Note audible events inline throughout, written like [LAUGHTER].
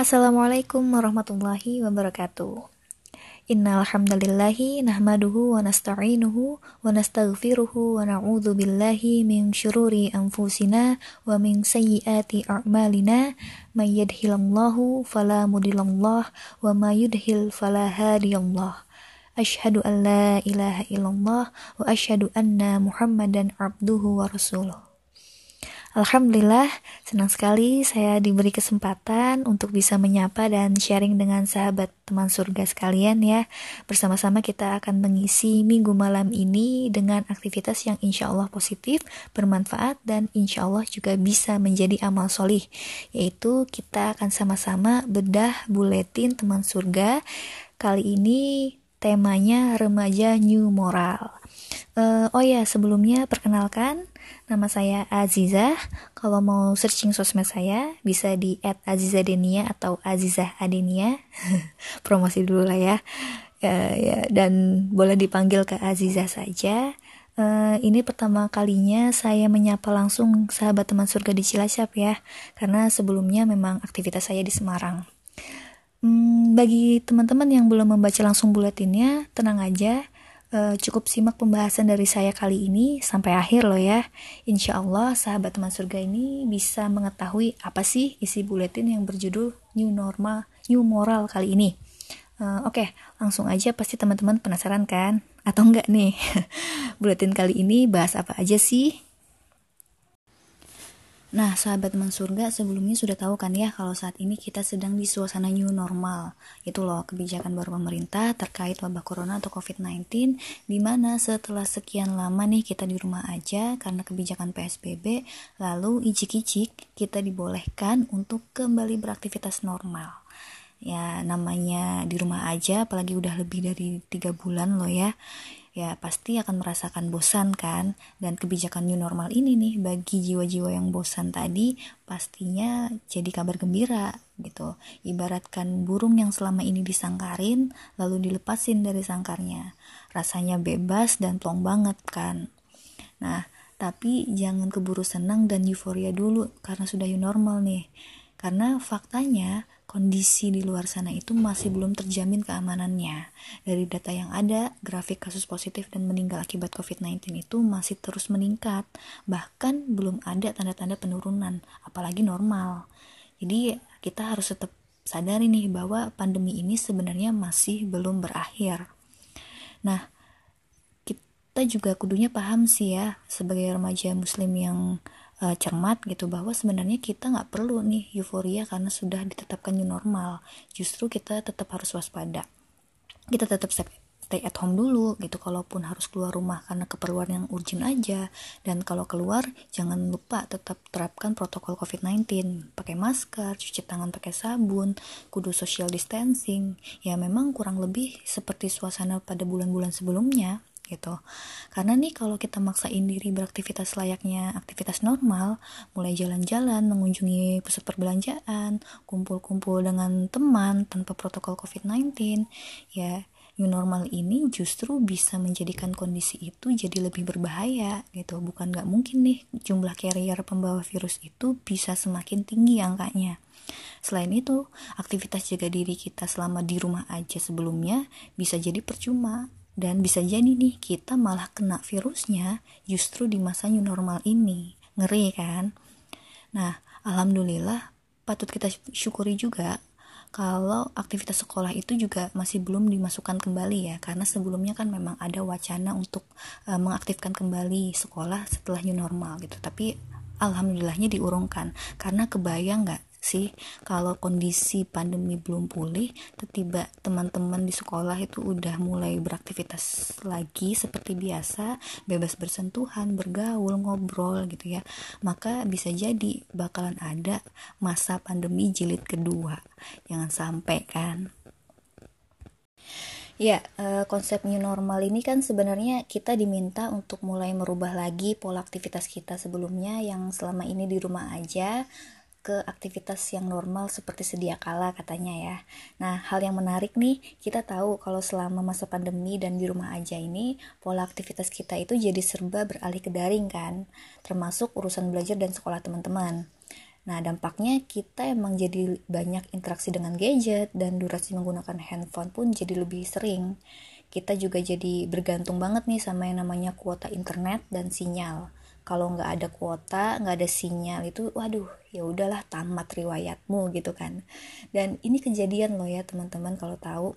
Assalamualaikum warahmatullahi wabarakatuh. Innal hamdalillahi nahmaduhu wa nasta'inuhu wa nastaghfiruhu wa na'udzu billahi min syururi anfusina wa min sayyiati a'malina may yahdihillahu fala mudillallah wa may yudhil fala hadiyallah. Asyhadu an la ilaha illallah wa asyhadu anna Muhammadan abduhu wa rasuluh. Alhamdulillah, senang sekali saya diberi kesempatan untuk bisa menyapa dan sharing dengan sahabat teman surga sekalian ya. Bersama-sama kita akan mengisi minggu malam ini dengan aktivitas yang insya Allah positif, bermanfaat, dan insya Allah juga bisa menjadi amal solih. Yaitu kita akan sama-sama bedah buletin teman surga. Kali ini temanya remaja new moral. Uh, oh ya, sebelumnya perkenalkan Nama saya Aziza. Kalau mau searching sosmed saya bisa di @azizadenia atau Azizah Adenia. [LAUGHS] Promosi dulu lah ya. ya. Ya, dan boleh dipanggil ke Aziza saja. Uh, ini pertama kalinya saya menyapa langsung sahabat teman surga di Cilacap ya, karena sebelumnya memang aktivitas saya di Semarang. Hmm, bagi teman-teman yang belum membaca langsung buletinnya, tenang aja, Uh, cukup simak pembahasan dari saya kali ini sampai akhir loh ya. Insya Allah sahabat teman surga ini bisa mengetahui apa sih isi buletin yang berjudul New Normal, New Moral kali ini. Uh, Oke, okay, langsung aja pasti teman-teman penasaran kan? Atau enggak nih? [LAUGHS] buletin kali ini bahas apa aja sih? Nah, sahabat teman surga sebelumnya sudah tahu kan ya kalau saat ini kita sedang di suasana new normal. Itu loh kebijakan baru pemerintah terkait wabah corona atau COVID-19 di mana setelah sekian lama nih kita di rumah aja karena kebijakan PSBB, lalu icik-icik kita dibolehkan untuk kembali beraktivitas normal. Ya, namanya di rumah aja apalagi udah lebih dari tiga bulan loh ya ya pasti akan merasakan bosan kan? Dan kebijakan new normal ini nih bagi jiwa-jiwa yang bosan tadi pastinya jadi kabar gembira gitu. Ibaratkan burung yang selama ini disangkarin lalu dilepasin dari sangkarnya. Rasanya bebas dan plong banget kan? Nah tapi jangan keburu senang dan euforia dulu karena sudah new normal nih. Karena faktanya kondisi di luar sana itu masih belum terjamin keamanannya. Dari data yang ada, grafik kasus positif dan meninggal akibat COVID-19 itu masih terus meningkat. Bahkan belum ada tanda-tanda penurunan, apalagi normal. Jadi kita harus tetap sadari nih bahwa pandemi ini sebenarnya masih belum berakhir. Nah, kita juga kudunya paham sih ya sebagai remaja muslim yang uh, cermat gitu bahwa sebenarnya kita nggak perlu nih euforia karena sudah ditetapkan new normal. Justru kita tetap harus waspada. Kita tetap stay at home dulu gitu. Kalaupun harus keluar rumah karena keperluan yang urgent aja. Dan kalau keluar jangan lupa tetap terapkan protokol COVID-19 pakai masker cuci tangan pakai sabun kudu social distancing. Ya memang kurang lebih seperti suasana pada bulan-bulan sebelumnya gitu. Karena nih kalau kita maksain diri beraktivitas layaknya aktivitas normal, mulai jalan-jalan, mengunjungi pusat perbelanjaan, kumpul-kumpul dengan teman tanpa protokol COVID-19, ya new normal ini justru bisa menjadikan kondisi itu jadi lebih berbahaya gitu. Bukan nggak mungkin nih jumlah carrier pembawa virus itu bisa semakin tinggi angkanya. Selain itu, aktivitas jaga diri kita selama di rumah aja sebelumnya bisa jadi percuma dan bisa jadi nih kita malah kena virusnya justru di masa new normal ini. Ngeri kan? Nah, alhamdulillah patut kita syukuri juga kalau aktivitas sekolah itu juga masih belum dimasukkan kembali ya karena sebelumnya kan memang ada wacana untuk uh, mengaktifkan kembali sekolah setelah new normal gitu tapi alhamdulillahnya diurungkan karena kebayang nggak sih kalau kondisi pandemi belum pulih tiba teman-teman di sekolah itu udah mulai beraktivitas lagi seperti biasa bebas bersentuhan bergaul ngobrol gitu ya. Maka bisa jadi bakalan ada masa pandemi jilid kedua. Jangan sampai kan? Ya, uh, konsep new normal ini kan sebenarnya kita diminta untuk mulai merubah lagi pola aktivitas kita sebelumnya yang selama ini di rumah aja ke aktivitas yang normal seperti sedia kala katanya ya. Nah, hal yang menarik nih, kita tahu kalau selama masa pandemi dan di rumah aja ini, pola aktivitas kita itu jadi serba beralih ke daring kan, termasuk urusan belajar dan sekolah teman-teman. Nah, dampaknya kita emang jadi banyak interaksi dengan gadget dan durasi menggunakan handphone pun jadi lebih sering. Kita juga jadi bergantung banget nih sama yang namanya kuota internet dan sinyal. Kalau nggak ada kuota, nggak ada sinyal itu, waduh, ya udahlah tamat riwayatmu gitu kan. Dan ini kejadian loh ya teman-teman kalau tahu.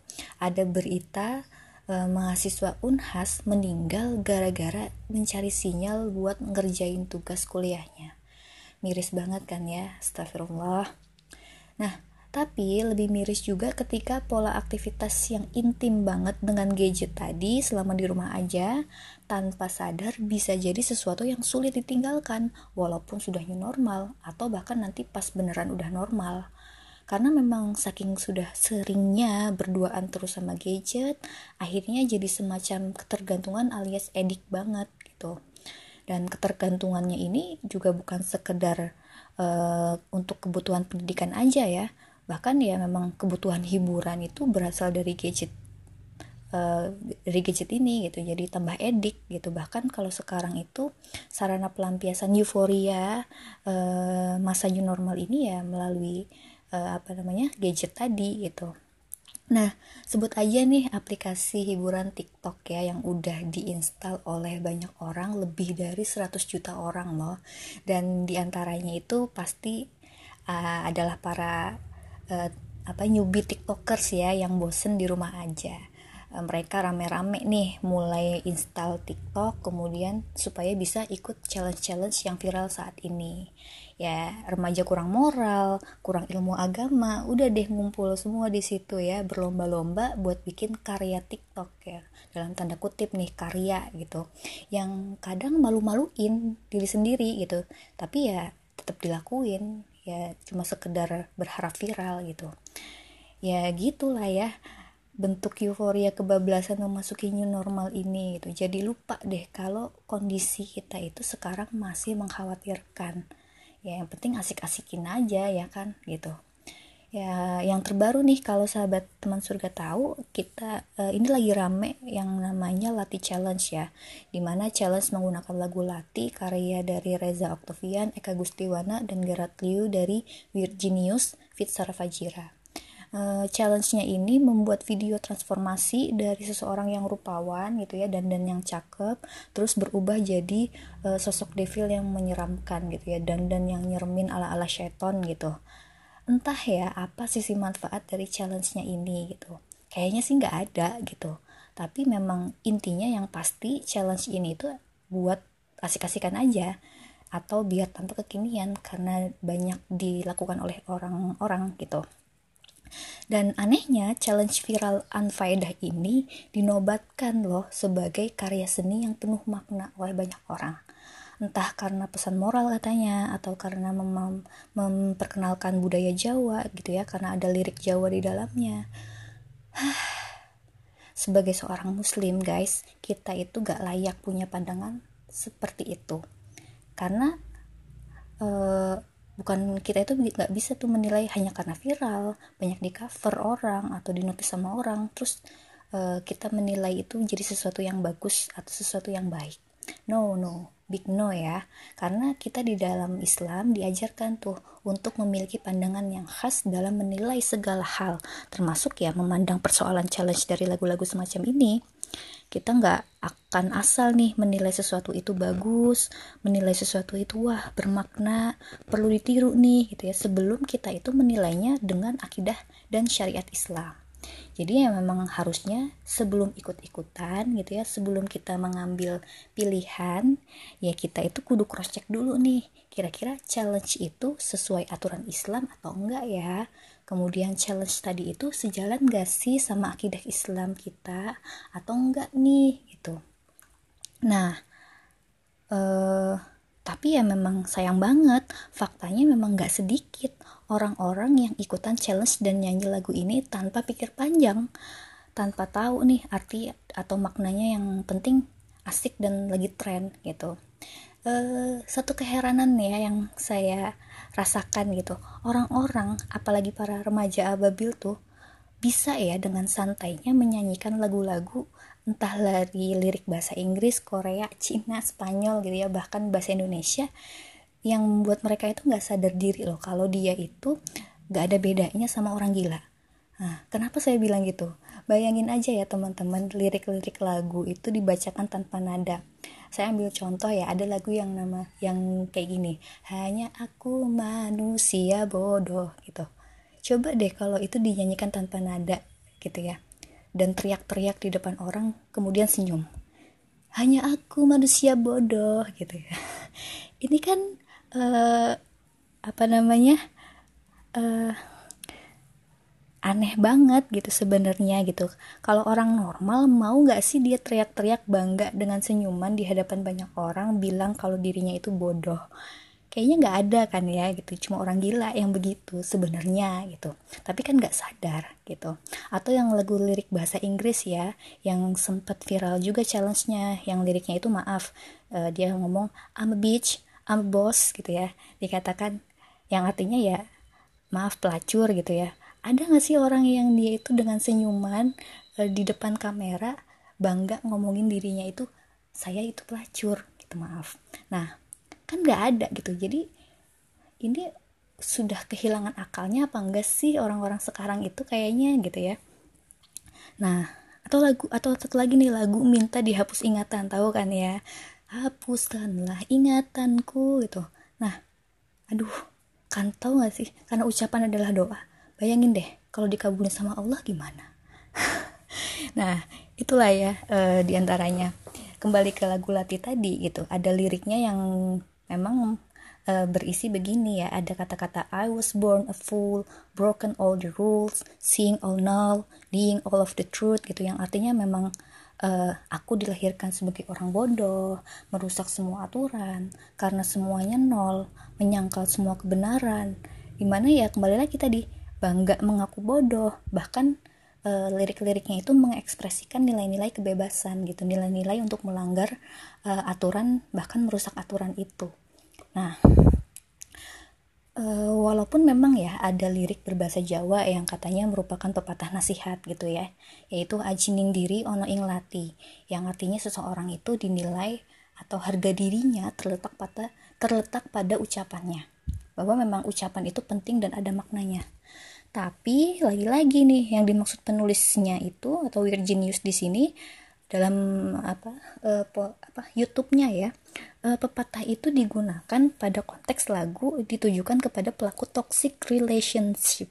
Ada berita eh, mahasiswa Unhas meninggal gara-gara mencari sinyal buat ngerjain tugas kuliahnya. Miris banget kan ya astagfirullah. Nah tapi lebih miris juga ketika pola aktivitas yang intim banget dengan gadget tadi selama di rumah aja tanpa sadar bisa jadi sesuatu yang sulit ditinggalkan walaupun sudah new normal atau bahkan nanti pas beneran udah normal. Karena memang saking sudah seringnya berduaan terus sama gadget akhirnya jadi semacam ketergantungan alias edik banget gitu. Dan ketergantungannya ini juga bukan sekedar uh, untuk kebutuhan pendidikan aja ya bahkan ya memang kebutuhan hiburan itu berasal dari gadget uh, dari gadget ini gitu jadi tambah edik gitu bahkan kalau sekarang itu sarana pelampiasan euforia uh, masa new normal ini ya melalui uh, apa namanya gadget tadi gitu Nah, sebut aja nih aplikasi hiburan TikTok ya yang udah diinstal oleh banyak orang, lebih dari 100 juta orang loh. Dan di antaranya itu pasti uh, adalah para uh, apa newbie TikTokers ya yang bosen di rumah aja. Uh, mereka rame-rame nih mulai install TikTok kemudian supaya bisa ikut challenge-challenge yang viral saat ini. Ya remaja kurang moral, kurang ilmu agama, udah deh ngumpul semua di situ ya berlomba-lomba buat bikin karya TikTok ya. Dalam tanda kutip nih karya gitu yang kadang malu-maluin diri sendiri gitu. Tapi ya tetap dilakuin ya cuma sekedar berharap viral gitu. Ya gitulah ya. Bentuk euforia kebablasan memasuki new normal ini gitu. Jadi lupa deh kalau kondisi kita itu sekarang masih mengkhawatirkan. Ya yang penting asik-asikin aja ya kan gitu ya yang terbaru nih kalau sahabat teman surga tahu kita uh, ini lagi rame yang namanya Lati Challenge ya di mana challenge menggunakan lagu Lati karya dari Reza Octavian, Eka Gustiwana dan Gerard Liu dari Virginius Fit Fajira. Uh, challenge-nya ini membuat video transformasi dari seseorang yang rupawan gitu ya dan dan yang cakep terus berubah jadi uh, sosok devil yang menyeramkan gitu ya dan dan yang nyeremin ala-ala syaiton gitu entah ya apa sisi manfaat dari challenge-nya ini gitu. Kayaknya sih nggak ada gitu. Tapi memang intinya yang pasti challenge ini tuh buat asik-asikan aja atau biar tanpa kekinian karena banyak dilakukan oleh orang-orang gitu. Dan anehnya, challenge viral unfaedah ini dinobatkan loh sebagai karya seni yang penuh makna oleh banyak orang. Entah karena pesan moral katanya, atau karena mem memperkenalkan budaya Jawa gitu ya, karena ada lirik Jawa di dalamnya. [SIGHS] Sebagai seorang muslim guys, kita itu gak layak punya pandangan seperti itu. Karena uh, bukan kita itu nggak bisa tuh menilai hanya karena viral banyak di cover orang atau di notice sama orang terus uh, kita menilai itu menjadi sesuatu yang bagus atau sesuatu yang baik no no big no ya. Karena kita di dalam Islam diajarkan tuh untuk memiliki pandangan yang khas dalam menilai segala hal. Termasuk ya memandang persoalan challenge dari lagu-lagu semacam ini. Kita nggak akan asal nih menilai sesuatu itu bagus menilai sesuatu itu wah bermakna perlu ditiru nih gitu ya. Sebelum kita itu menilainya dengan akidah dan syariat Islam jadi ya memang harusnya sebelum ikut-ikutan gitu ya sebelum kita mengambil pilihan ya kita itu kudu cross check dulu nih kira-kira challenge itu sesuai aturan Islam atau enggak ya? Kemudian challenge tadi itu sejalan gak sih sama akidah Islam kita atau enggak nih gitu. Nah eh, tapi ya memang sayang banget faktanya memang gak sedikit orang-orang yang ikutan challenge dan nyanyi lagu ini tanpa pikir panjang tanpa tahu nih arti atau maknanya yang penting asik dan lagi tren gitu. Uh, satu keheranan ya yang saya rasakan gitu. Orang-orang apalagi para remaja ababil tuh bisa ya dengan santainya menyanyikan lagu-lagu entah dari lirik bahasa Inggris, Korea, Cina, Spanyol gitu ya bahkan bahasa Indonesia yang membuat mereka itu nggak sadar diri loh kalau dia itu nggak ada bedanya sama orang gila. Nah kenapa saya bilang gitu? Bayangin aja ya teman-teman lirik-lirik lagu itu dibacakan tanpa nada. Saya ambil contoh ya ada lagu yang nama yang kayak gini hanya aku manusia bodoh gitu. Coba deh kalau itu dinyanyikan tanpa nada gitu ya dan teriak-teriak di depan orang kemudian senyum. Hanya aku manusia bodoh gitu ya. [LAUGHS] Ini kan uh, apa namanya uh, aneh banget gitu sebenarnya gitu. Kalau orang normal mau nggak sih dia teriak-teriak bangga dengan senyuman di hadapan banyak orang bilang kalau dirinya itu bodoh kayaknya nggak ada kan ya gitu. Cuma orang gila yang begitu sebenarnya gitu. Tapi kan nggak sadar gitu. Atau yang lagu lirik bahasa Inggris ya yang sempat viral juga challenge-nya yang liriknya itu maaf uh, dia ngomong I'm a bitch I'm a boss gitu ya. Dikatakan yang artinya ya maaf pelacur gitu ya. Ada nggak sih orang yang dia itu dengan senyuman uh, di depan kamera bangga ngomongin dirinya itu saya itu pelacur gitu maaf. Nah kan nggak ada gitu. Jadi ini sudah kehilangan akalnya apa enggak sih orang-orang sekarang itu kayaknya gitu ya. Nah atau lagu atau satu lagi nih lagu minta dihapus ingatan tahu kan ya? Hapuskanlah ingatanku gitu. Nah aduh kan tahu gak sih? Karena ucapan adalah doa. Bayangin deh kalau dikabulin sama Allah gimana? [LAUGHS] Nah itulah ya e, di antaranya. Kembali ke lagu Lati tadi gitu. Ada liriknya yang memang uh, berisi begini ya. Ada kata-kata I was born a fool broken all the rules seeing all null being all of the truth gitu. Yang artinya memang uh, aku dilahirkan sebagai orang bodoh merusak semua aturan karena semuanya nol menyangkal semua kebenaran. Di mana ya kembali lagi tadi bangga mengaku bodoh. Bahkan uh, lirik-liriknya itu mengekspresikan nilai-nilai kebebasan gitu. Nilai-nilai untuk melanggar uh, aturan bahkan merusak aturan itu nah uh, walaupun memang ya ada lirik berbahasa Jawa yang katanya merupakan pepatah nasihat gitu ya yaitu ajining diri ono ing lati yang artinya seseorang itu dinilai atau harga dirinya terletak pada terletak pada ucapannya. Bahwa memang ucapan itu penting dan ada maknanya. Tapi lagi-lagi nih yang dimaksud penulisnya itu atau Virginius di sini dalam apa po, apa YouTube-nya ya uh, pepatah itu digunakan pada konteks lagu ditujukan kepada pelaku toxic relationship.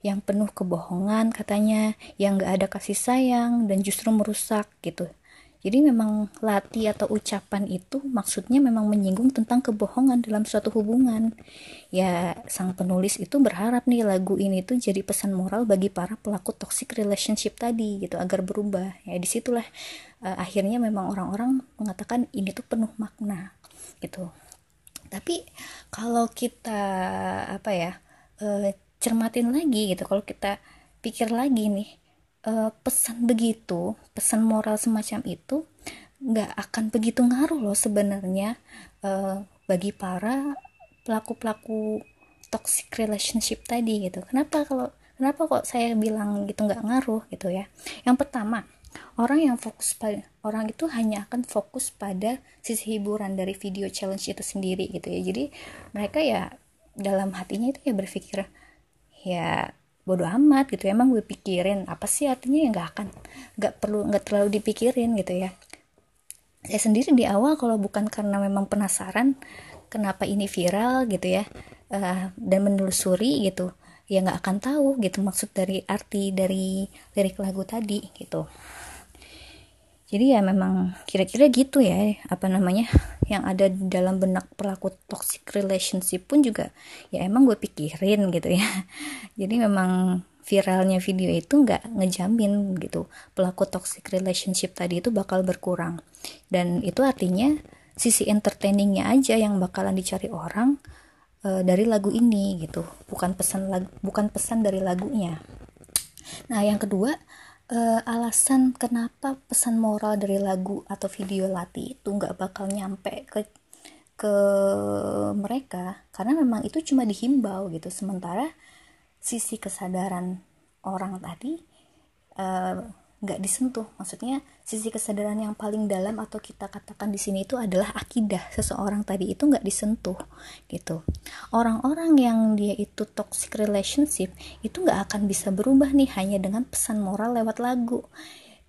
Yang penuh kebohongan katanya yang gak ada kasih sayang dan justru merusak gitu jadi memang lati atau ucapan itu maksudnya memang menyinggung tentang kebohongan dalam suatu hubungan. Ya, sang penulis itu berharap nih lagu ini tuh jadi pesan moral bagi para pelaku toxic relationship tadi gitu agar berubah. Ya di situlah uh, akhirnya memang orang-orang mengatakan ini tuh penuh makna gitu. Tapi kalau kita apa ya uh, cermatin lagi gitu, kalau kita pikir lagi nih uh, pesan begitu pesan moral semacam itu nggak akan begitu ngaruh loh sebenarnya uh, bagi para pelaku pelaku toxic relationship tadi gitu. Kenapa kalau kenapa kok saya bilang gitu nggak ngaruh gitu ya? Yang pertama orang yang fokus pada orang itu hanya akan fokus pada sisi hiburan dari video challenge itu sendiri gitu ya. Jadi mereka ya dalam hatinya itu ya berpikir ya bodoh amat gitu emang gue pikirin apa sih artinya ya nggak akan nggak perlu nggak terlalu dipikirin gitu ya. Saya sendiri di awal kalau bukan karena memang penasaran kenapa ini viral gitu ya uh, dan menelusuri gitu ya nggak akan tahu gitu maksud dari arti dari lirik lagu tadi gitu jadi ya memang kira-kira gitu ya apa namanya yang ada di dalam benak pelaku toxic relationship pun juga ya emang gue pikirin gitu ya. [LAUGHS] Jadi memang viralnya video itu nggak ngejamin gitu pelaku toxic relationship tadi itu bakal berkurang. Dan itu artinya sisi entertainingnya aja yang bakalan dicari orang e, dari lagu ini gitu bukan pesan lagu bukan pesan dari lagunya. Nah yang kedua uh, alasan kenapa pesan moral dari lagu atau video Lati itu nggak bakal nyampe ke ke mereka karena memang itu cuma dihimbau gitu. Sementara sisi kesadaran orang tadi uh, nggak disentuh. Maksudnya sisi kesadaran yang paling dalam atau kita katakan di sini itu adalah akidah. Seseorang tadi itu nggak disentuh gitu. Orang-orang yang dia itu toxic relationship itu nggak akan bisa berubah nih hanya dengan pesan moral lewat lagu.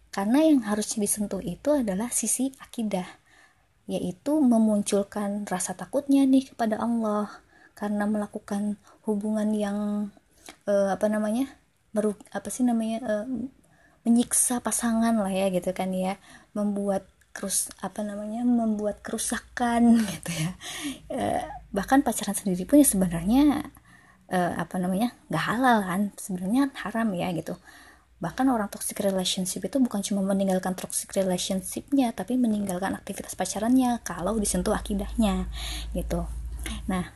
Karena yang harus disentuh itu adalah sisi akidah yaitu memunculkan rasa takutnya nih kepada Allah karena melakukan hubungan yang uh, apa namanya meru apa sih namanya uh, menyiksa pasangan lah ya gitu kan ya. Membuat kerus apa namanya membuat kerusakan [LAUGHS] gitu ya. E, bahkan pacaran sendiri pun ya sebenarnya e, apa namanya nggak halal kan. Sebenarnya haram ya gitu. Bahkan orang toxic relationship itu bukan cuma meninggalkan toxic relationshipnya tapi meninggalkan aktivitas pacarannya kalau disentuh akidahnya gitu. Nah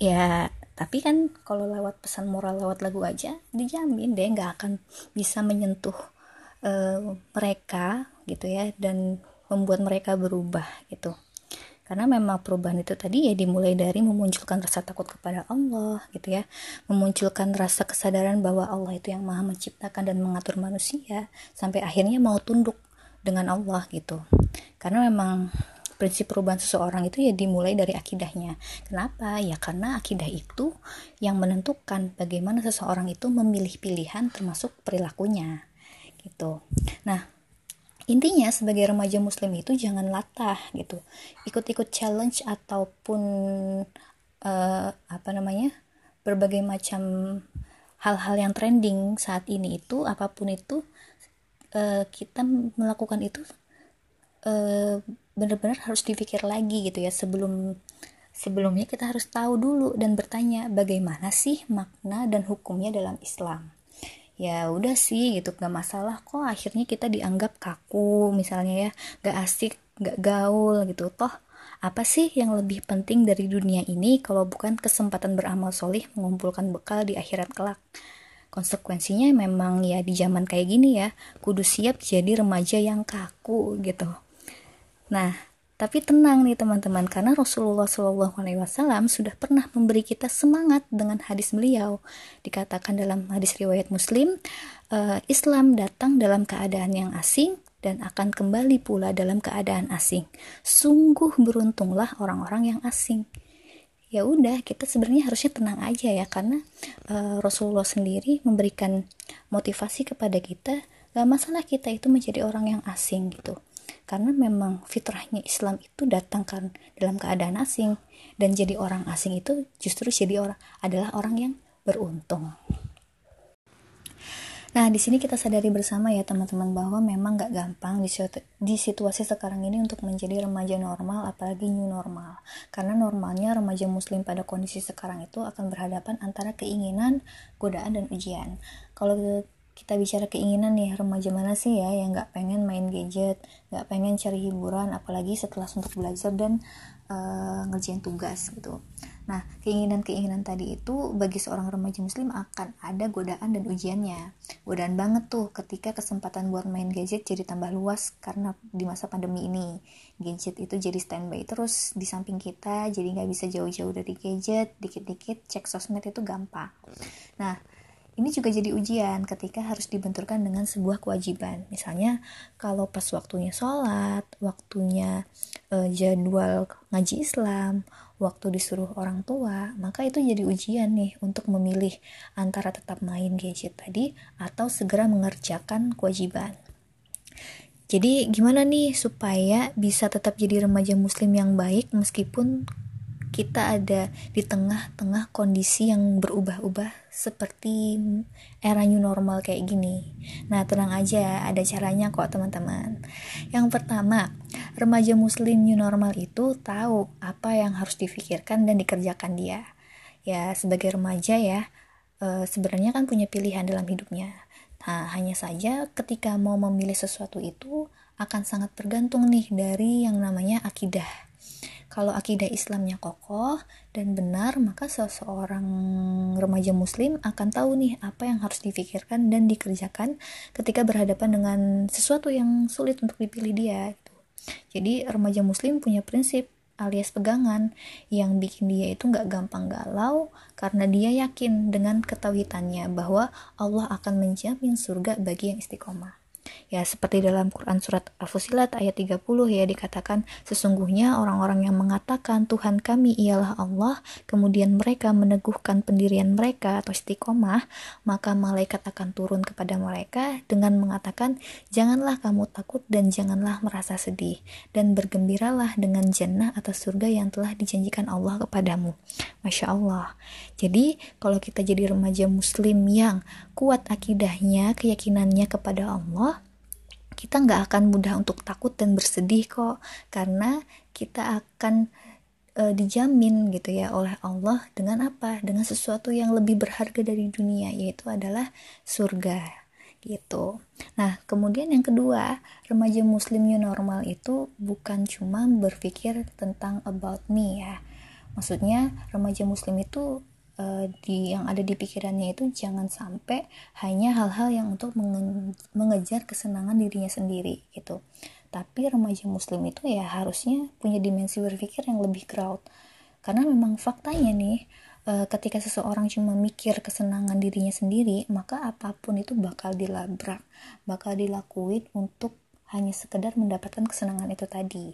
ya tapi kan kalau lewat pesan moral lewat lagu aja dijamin deh nggak akan bisa menyentuh uh, mereka gitu ya dan membuat mereka berubah gitu. Karena memang perubahan itu tadi ya dimulai dari memunculkan rasa takut kepada Allah gitu ya. Memunculkan rasa kesadaran bahwa Allah itu yang maha menciptakan dan mengatur manusia sampai akhirnya mau tunduk dengan Allah gitu. Karena memang prinsip perubahan seseorang itu ya dimulai dari akidahnya. Kenapa? Ya karena akidah itu yang menentukan bagaimana seseorang itu memilih pilihan termasuk perilakunya. Gitu. Nah, intinya sebagai remaja muslim itu jangan latah gitu. Ikut-ikut challenge ataupun uh, apa namanya? berbagai macam hal-hal yang trending saat ini itu apa pun itu uh, kita melakukan itu uh, benar-benar harus dipikir lagi gitu ya sebelum sebelumnya kita harus tahu dulu dan bertanya bagaimana sih makna dan hukumnya dalam Islam? Ya udah sih gitu gak masalah kok akhirnya kita dianggap kaku misalnya ya gak asik gak gaul gitu. Toh apa sih yang lebih penting dari dunia ini kalau bukan kesempatan beramal solih mengumpulkan bekal di akhirat kelak? Konsekuensinya memang ya di zaman kayak gini ya kudu siap jadi remaja yang kaku gitu Nah, tapi tenang nih teman-teman, karena Rasulullah SAW sudah pernah memberi kita semangat dengan hadis beliau. Dikatakan dalam hadis riwayat Muslim, uh, Islam datang dalam keadaan yang asing dan akan kembali pula dalam keadaan asing. Sungguh beruntunglah orang-orang yang asing. Ya udah, kita sebenarnya harusnya tenang aja ya, karena uh, Rasulullah sendiri memberikan motivasi kepada kita. Gak masalah kita itu menjadi orang yang asing gitu karena memang fitrahnya Islam itu datang kan dalam keadaan asing dan jadi orang asing itu justru jadi orang adalah orang yang beruntung. Nah, di sini kita sadari bersama ya teman-teman bahwa memang gak gampang di, di situasi sekarang ini untuk menjadi remaja normal, apalagi new normal. Karena normalnya remaja muslim pada kondisi sekarang itu akan berhadapan antara keinginan, godaan, dan ujian. Kalau kita bicara keinginan nih remaja mana sih ya yang nggak pengen main gadget nggak pengen cari hiburan apalagi setelah untuk belajar dan uh, ngerjain tugas gitu. Nah keinginan-keinginan tadi itu bagi seorang remaja muslim akan ada godaan dan ujiannya. Godaan banget tuh ketika kesempatan buat main gadget jadi tambah luas karena di masa pandemi ini. Gadget itu jadi standby terus di samping kita jadi nggak bisa jauh-jauh dari gadget dikit-dikit cek sosmed itu gampang. Nah ini juga jadi ujian ketika harus dibenturkan dengan sebuah kewajiban. Misalnya kalau pas waktunya sholat, waktunya uh, jadwal ngaji Islam, waktu disuruh orang tua, maka itu jadi ujian nih untuk memilih antara tetap main gadget tadi atau segera mengerjakan kewajiban. Jadi gimana nih supaya bisa tetap jadi remaja muslim yang baik meskipun kita ada di tengah-tengah kondisi yang berubah-ubah seperti era new normal kayak gini. Nah, tenang aja, ada caranya kok teman-teman. Yang pertama, remaja muslim new normal itu tahu apa yang harus difikirkan dan dikerjakan dia. Ya, sebagai remaja ya, e, sebenarnya kan punya pilihan dalam hidupnya. Nah, hanya saja ketika mau memilih sesuatu itu akan sangat tergantung nih dari yang namanya akidah kalau akidah Islamnya kokoh dan benar, maka seseorang remaja muslim akan tahu nih apa yang harus difikirkan dan dikerjakan ketika berhadapan dengan sesuatu yang sulit untuk dipilih dia. Gitu. Jadi remaja muslim punya prinsip alias pegangan yang bikin dia itu nggak gampang galau karena dia yakin dengan ketawitannya bahwa Allah akan menjamin surga bagi yang istiqomah. Ya, seperti dalam Quran surat Al-Fusilat ayat 30 ya dikatakan sesungguhnya orang-orang yang mengatakan Tuhan kami ialah Allah, kemudian mereka meneguhkan pendirian mereka atau istiqomah, maka malaikat akan turun kepada mereka dengan mengatakan, "Janganlah kamu takut dan janganlah merasa sedih dan bergembiralah dengan jannah atau surga yang telah dijanjikan Allah kepadamu." Masya Allah. Jadi, kalau kita jadi remaja muslim yang kuat akidahnya, keyakinannya kepada Allah, kita nggak akan mudah untuk takut dan bersedih kok karena kita akan e, dijamin gitu ya oleh Allah dengan apa dengan sesuatu yang lebih berharga dari dunia yaitu adalah surga gitu. Nah, kemudian yang kedua, remaja muslim new normal itu bukan cuma berpikir tentang about me ya. Maksudnya remaja muslim itu uh, di yang ada di pikirannya itu jangan sampai hanya hal-hal yang untuk menge mengejar kesenangan dirinya sendiri gitu. Tapi remaja muslim itu ya harusnya punya dimensi berpikir yang lebih crowd karena memang faktanya nih uh, ketika seseorang cuma mikir kesenangan dirinya sendiri maka apa pun itu bakal dilabrak bakal dilakuin untuk hanya sekedar mendapatkan kesenangan itu tadi.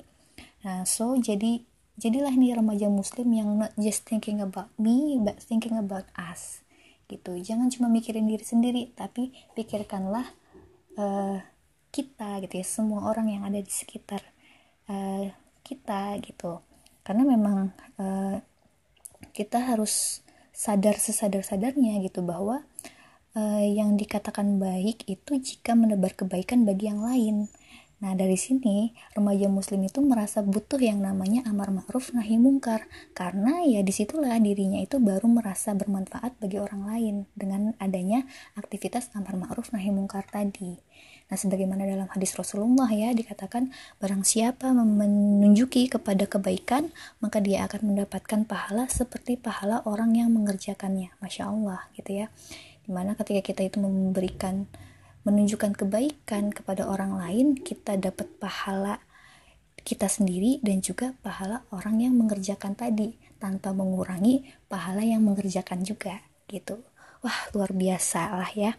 Nah so jadi jadilah nih remaja muslim yang not just thinking about me but thinking about us. Gitu. Jangan cuma mikirin diri sendiri tapi pikirkanlah uh, kita gitu ya semua orang yang ada di sekitar uh, kita gitu. Karena memang uh, kita harus sadar sesadar sadarnya gitu bahwa uh, yang dikatakan baik itu jika menebar kebaikan bagi yang lain Nah, dari sini remaja muslim itu merasa butuh yang namanya amar ma'ruf nahi mungkar karena ya di situlah dirinya itu baru merasa bermanfaat bagi orang lain dengan adanya aktivitas amar ma'ruf nahi mungkar tadi. Nah, sebagaimana dalam hadis Rasulullah ya dikatakan barang siapa menunjuki kepada kebaikan maka dia akan mendapatkan pahala seperti pahala orang yang mengerjakannya. Masya Allah gitu ya. Di mana ketika kita itu memberikan menunjukkan kebaikan kepada orang lain, kita dapat pahala kita sendiri dan juga pahala orang yang mengerjakan tadi tanpa mengurangi pahala yang mengerjakan juga gitu. Wah, luar biasa lah ya.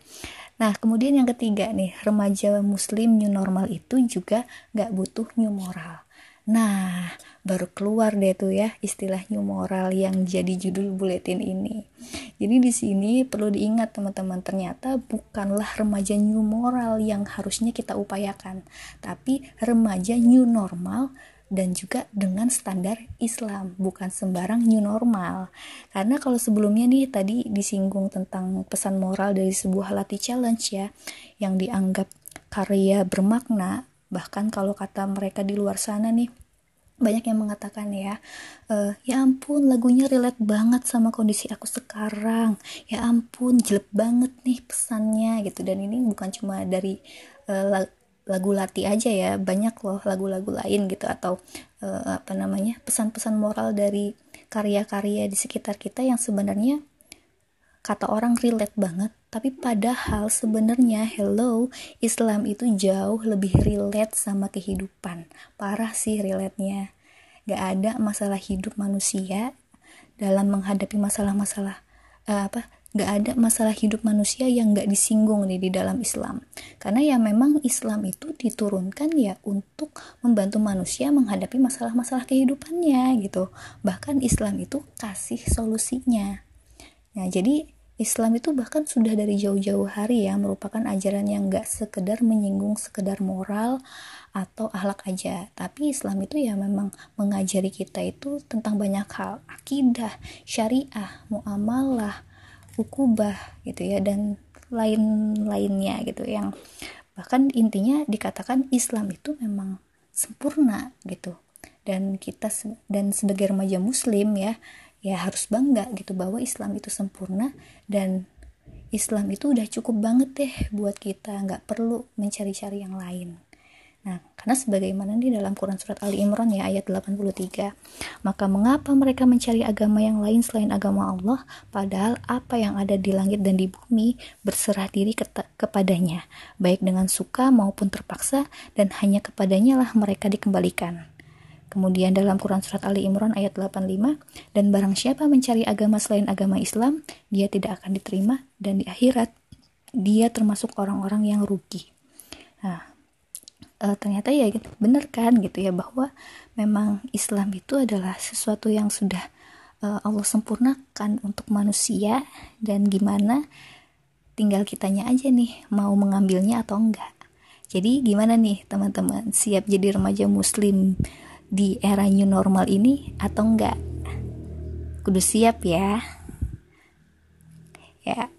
Nah, kemudian yang ketiga nih, remaja muslim new normal itu juga gak butuh new moral. Nah, baru keluar deh tuh ya istilah new moral yang jadi judul buletin ini. Jadi di sini perlu diingat teman-teman, ternyata bukanlah remaja new moral yang harusnya kita upayakan, tapi remaja new normal dan juga dengan standar Islam, bukan sembarang new normal. Karena kalau sebelumnya nih tadi disinggung tentang pesan moral dari sebuah latih challenge ya, yang dianggap karya bermakna bahkan kalau kata mereka di luar sana nih banyak yang mengatakan ya uh, ya ampun lagunya relate banget sama kondisi aku sekarang. Ya ampun jelek banget nih pesannya gitu. Dan ini bukan cuma dari uh, lagu lati aja ya banyak loh lagu-lagu lain gitu atau uh, apa namanya pesan-pesan moral dari karya-karya di sekitar kita yang sebenarnya kata orang relate banget tapi padahal sebenarnya hello Islam itu jauh lebih relate sama kehidupan. Parah sih relate-nya. Gak ada masalah hidup manusia dalam menghadapi masalah-masalah uh, apa gak ada masalah hidup manusia yang gak disinggung nih di dalam Islam. Karena ya memang Islam itu diturunkan ya untuk membantu manusia menghadapi masalah-masalah kehidupannya gitu. Bahkan Islam itu kasih solusinya. Nah jadi Islam itu bahkan sudah dari jauh-jauh hari ya merupakan ajaran yang gak sekedar menyinggung sekedar moral atau akhlak aja. Tapi Islam itu ya memang mengajari kita itu tentang banyak hal. Akidah syariah muamalah ukubah gitu ya dan lain-lainnya gitu yang bahkan intinya dikatakan Islam itu memang sempurna gitu. Dan kita dan sebagai remaja muslim ya ya harus bangga gitu bahwa Islam itu sempurna dan Islam itu udah cukup banget deh buat kita nggak perlu mencari-cari yang lain Nah, karena sebagaimana di dalam Quran surat Ali Imran ya ayat 83. Maka mengapa mereka mencari agama yang lain selain agama Allah padahal apa yang ada di langit dan di bumi berserah diri kepadanya, baik dengan suka maupun terpaksa dan hanya kepadanya lah mereka dikembalikan. Kemudian dalam Quran Surat Ali Imran ayat 85, dan barang siapa mencari agama selain agama Islam, dia tidak akan diterima dan di akhirat dia termasuk orang-orang yang rugi. nah uh, ternyata ya bener kan gitu ya bahwa memang Islam itu adalah sesuatu yang sudah uh, Allah sempurnakan untuk manusia dan gimana tinggal kitanya aja nih mau mengambilnya atau enggak jadi gimana nih teman-teman siap jadi remaja muslim di era new normal ini atau enggak? Kudu siap ya. Ya